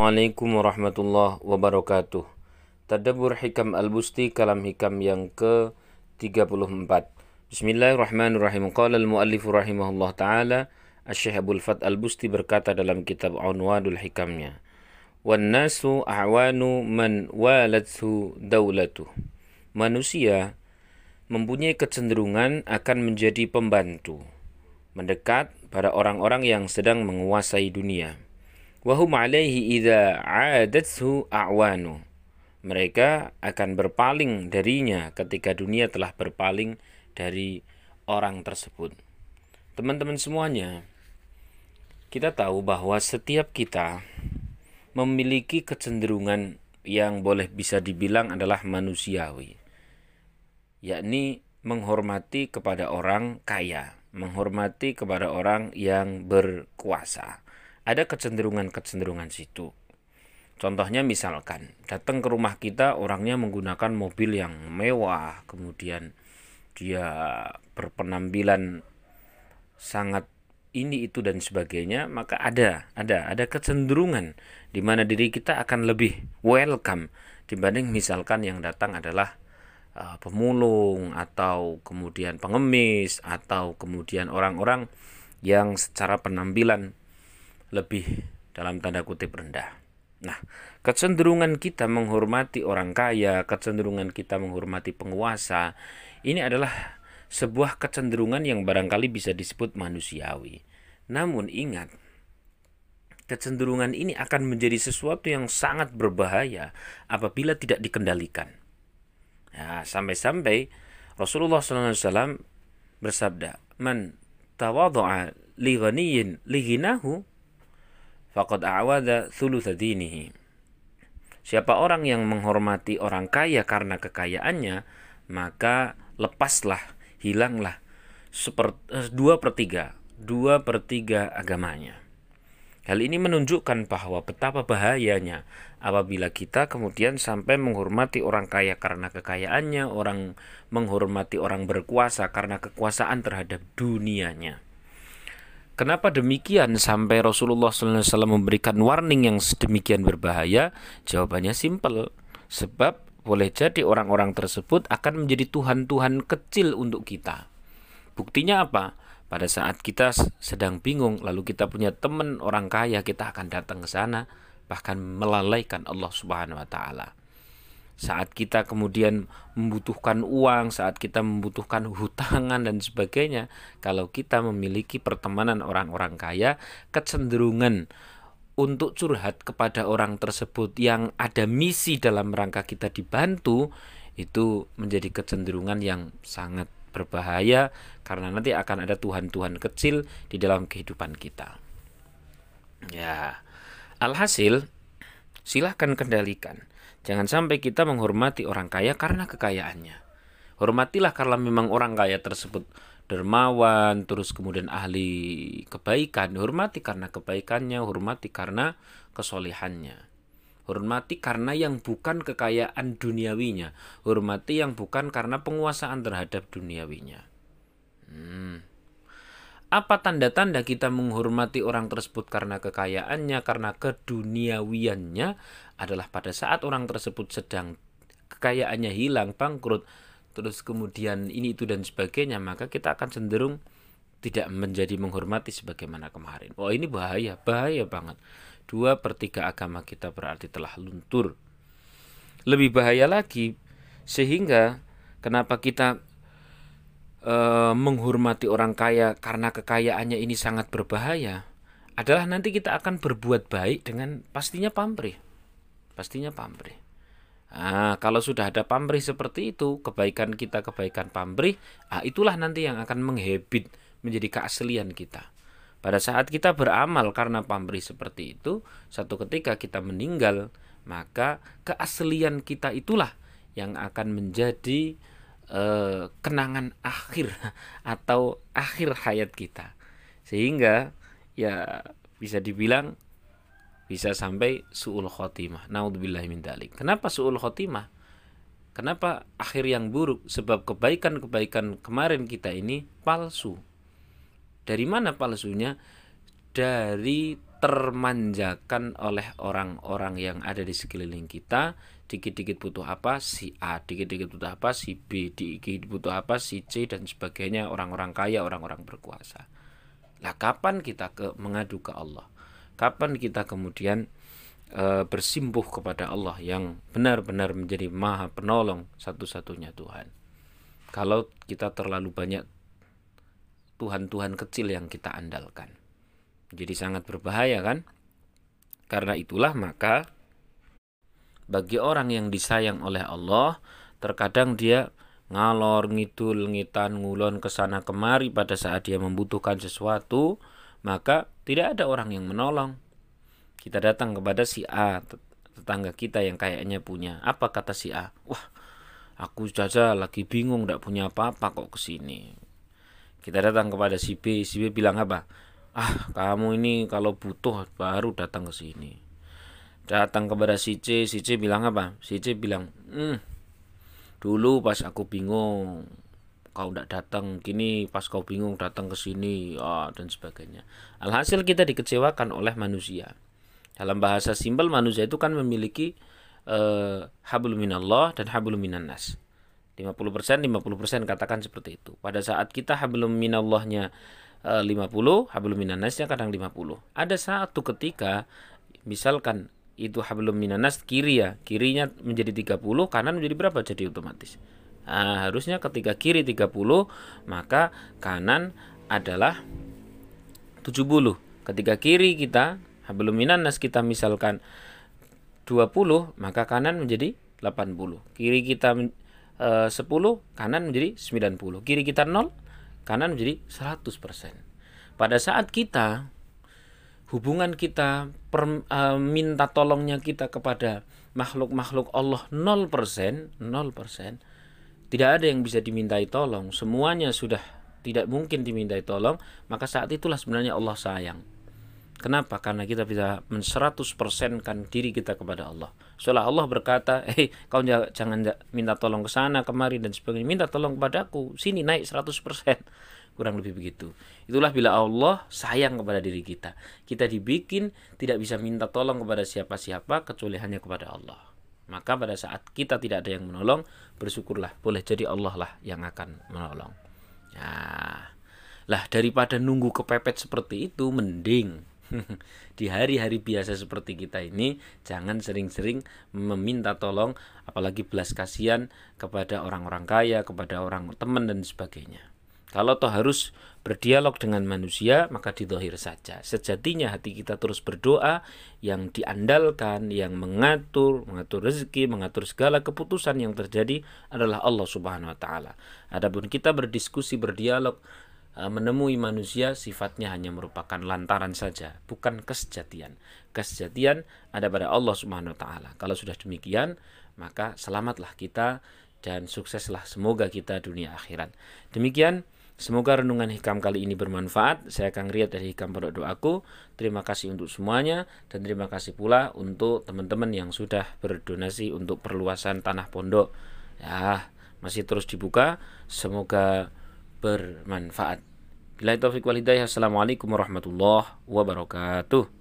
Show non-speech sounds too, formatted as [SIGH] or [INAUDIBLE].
Assalamualaikum warahmatullahi wabarakatuh. Tadabbur Hikam Al-Busti kalam hikam yang ke-34. Bismillahirrahmanirrahim. Qala al-muallif rahimahullah taala Asy-Syaikh Abdul Fat Al-Busti berkata dalam kitab Unwadul Hikamnya. Wan nasu a'wanu man walathu daulatu. Manusia mempunyai kecenderungan akan menjadi pembantu, mendekat pada orang-orang yang sedang menguasai dunia wahum alaihi idza adathu a'wanu. Mereka akan berpaling darinya ketika dunia telah berpaling dari orang tersebut. Teman-teman semuanya kita tahu bahwa setiap kita memiliki kecenderungan yang boleh bisa dibilang adalah manusiawi yakni menghormati kepada orang kaya menghormati kepada orang yang berkuasa ada kecenderungan-kecenderungan situ. Contohnya misalkan datang ke rumah kita orangnya menggunakan mobil yang mewah, kemudian dia berpenampilan sangat ini itu dan sebagainya, maka ada ada ada kecenderungan di mana diri kita akan lebih welcome dibanding misalkan yang datang adalah uh, pemulung atau kemudian pengemis atau kemudian orang-orang yang secara penampilan lebih dalam tanda kutip rendah. Nah, kecenderungan kita menghormati orang kaya, kecenderungan kita menghormati penguasa, ini adalah sebuah kecenderungan yang barangkali bisa disebut manusiawi. Namun ingat, kecenderungan ini akan menjadi sesuatu yang sangat berbahaya apabila tidak dikendalikan. Ya, sampai-sampai Rasulullah SAW bersabda, "Man tawadhu'a li ghaniyin li faqad a'wada thulutha dinihi. Siapa orang yang menghormati orang kaya karena kekayaannya, maka lepaslah, hilanglah eh, dua per tiga, dua per tiga agamanya. Hal ini menunjukkan bahwa betapa bahayanya apabila kita kemudian sampai menghormati orang kaya karena kekayaannya, orang menghormati orang berkuasa karena kekuasaan terhadap dunianya. Kenapa demikian sampai Rasulullah SAW memberikan warning yang sedemikian berbahaya? Jawabannya simpel. Sebab boleh jadi orang-orang tersebut akan menjadi Tuhan-Tuhan kecil untuk kita. Buktinya apa? Pada saat kita sedang bingung, lalu kita punya teman orang kaya, kita akan datang ke sana, bahkan melalaikan Allah Subhanahu wa Ta'ala saat kita kemudian membutuhkan uang, saat kita membutuhkan hutangan dan sebagainya, kalau kita memiliki pertemanan orang-orang kaya, kecenderungan untuk curhat kepada orang tersebut yang ada misi dalam rangka kita dibantu itu menjadi kecenderungan yang sangat berbahaya karena nanti akan ada tuhan-tuhan kecil di dalam kehidupan kita. Ya, alhasil silahkan kendalikan Jangan sampai kita menghormati orang kaya karena kekayaannya. Hormatilah karena memang orang kaya tersebut dermawan, terus kemudian ahli kebaikan. Hormati karena kebaikannya, hormati karena kesolehannya. Hormati karena yang bukan kekayaan duniawinya. Hormati yang bukan karena penguasaan terhadap duniawinya. Hmm. Apa tanda-tanda kita menghormati orang tersebut karena kekayaannya, karena keduniawiannya adalah pada saat orang tersebut sedang kekayaannya hilang, bangkrut, terus kemudian ini itu dan sebagainya, maka kita akan cenderung tidak menjadi menghormati sebagaimana kemarin. Oh ini bahaya, bahaya banget. Dua per tiga agama kita berarti telah luntur. Lebih bahaya lagi, sehingga kenapa kita e, menghormati orang kaya karena kekayaannya ini sangat berbahaya adalah nanti kita akan berbuat baik dengan pastinya pamrih. Pastinya pamrih. Nah, kalau sudah ada pamrih seperti itu, kebaikan kita kebaikan pamrih, ah itulah nanti yang akan menghebit menjadi keaslian kita. Pada saat kita beramal karena pamrih seperti itu, satu ketika kita meninggal, maka keaslian kita itulah yang akan menjadi eh, kenangan akhir [LAUGHS] atau akhir hayat kita. Sehingga ya bisa dibilang bisa sampai suul khotimah. Naudzubillah min dalik. Kenapa suul khotimah? Kenapa akhir yang buruk? Sebab kebaikan-kebaikan kemarin kita ini palsu. Dari mana palsunya? Dari termanjakan oleh orang-orang yang ada di sekeliling kita. Dikit-dikit butuh apa? Si A. Dikit-dikit butuh apa? Si B. Dikit butuh apa? Si C dan sebagainya. Orang-orang kaya orang-orang berkuasa. Lah kapan kita ke mengadu ke Allah? Kapan kita kemudian e, bersimpuh kepada Allah yang benar-benar menjadi maha penolong satu-satunya Tuhan? Kalau kita terlalu banyak Tuhan-Tuhan kecil yang kita andalkan jadi sangat berbahaya kan? Karena itulah maka bagi orang yang disayang oleh Allah, terkadang dia ngalor ngidul ngitan ngulon ke sana kemari pada saat dia membutuhkan sesuatu, maka tidak ada orang yang menolong. Kita datang kepada si A, tetangga kita yang kayaknya punya. Apa kata si A? Wah, aku saja lagi bingung, tidak punya apa-apa kok ke sini. Kita datang kepada si B, si B bilang apa? Ah kamu ini kalau butuh baru datang ke sini. Datang kepada si C si C bilang apa? Si C bilang hmm, dulu pas aku bingung kau tidak datang kini pas kau bingung datang ke sini oh, dan sebagainya. Alhasil kita dikecewakan oleh manusia. Dalam bahasa simpel manusia itu kan memiliki uh, hablum minallah dan hablum minannas 50% 50% katakan seperti itu. Pada saat kita hablum minallahnya 50 eh, hablum minannasnya kadang 50 ada satu ketika misalkan itu hablum minannas kiri ya kirinya menjadi 30 kanan menjadi berapa? Jadi otomatis. Nah, harusnya ketika kiri 30 maka kanan adalah 70 ketika kiri kita hablum minannas kita misalkan 20 maka kanan menjadi 80 kiri kita e, 10 kanan menjadi 90 kiri kita 0 kanan menjadi 100%. Pada saat kita hubungan kita per, uh, minta tolongnya kita kepada makhluk-makhluk Allah 0%, 0%, tidak ada yang bisa dimintai tolong, semuanya sudah tidak mungkin dimintai tolong, maka saat itulah sebenarnya Allah sayang. Kenapa? Karena kita bisa men kan diri kita kepada Allah. Setelah Allah berkata, "Eh, hey, kau jangan minta tolong ke sana, kemari dan sebagainya. Minta tolong kepadaku. Sini naik 100%." [LAUGHS] Kurang lebih begitu. Itulah bila Allah sayang kepada diri kita. Kita dibikin tidak bisa minta tolong kepada siapa-siapa kecuali hanya kepada Allah. Maka pada saat kita tidak ada yang menolong, bersyukurlah. Boleh jadi Allah lah yang akan menolong. Ya. Lah daripada nunggu kepepet seperti itu mending [LAUGHS] di hari-hari biasa seperti kita ini jangan sering-sering meminta tolong apalagi belas kasihan kepada orang-orang kaya, kepada orang teman dan sebagainya. Kalau toh harus berdialog dengan manusia, maka didohir saja. Sejatinya hati kita terus berdoa, yang diandalkan, yang mengatur, mengatur rezeki, mengatur segala keputusan yang terjadi adalah Allah Subhanahu wa taala. Adapun kita berdiskusi, berdialog menemui manusia sifatnya hanya merupakan lantaran saja, bukan kesejatian. Kesejatian ada pada Allah Subhanahu wa taala. Kalau sudah demikian, maka selamatlah kita dan sukseslah semoga kita dunia akhirat. Demikian Semoga renungan hikam kali ini bermanfaat. Saya akan lihat dari hikam pondok doaku. Terima kasih untuk semuanya dan terima kasih pula untuk teman-teman yang sudah berdonasi untuk perluasan tanah pondok. Ya, masih terus dibuka. Semoga bermanfaat. Bila taufik wal hidayah. Assalamualaikum warahmatullahi wabarakatuh.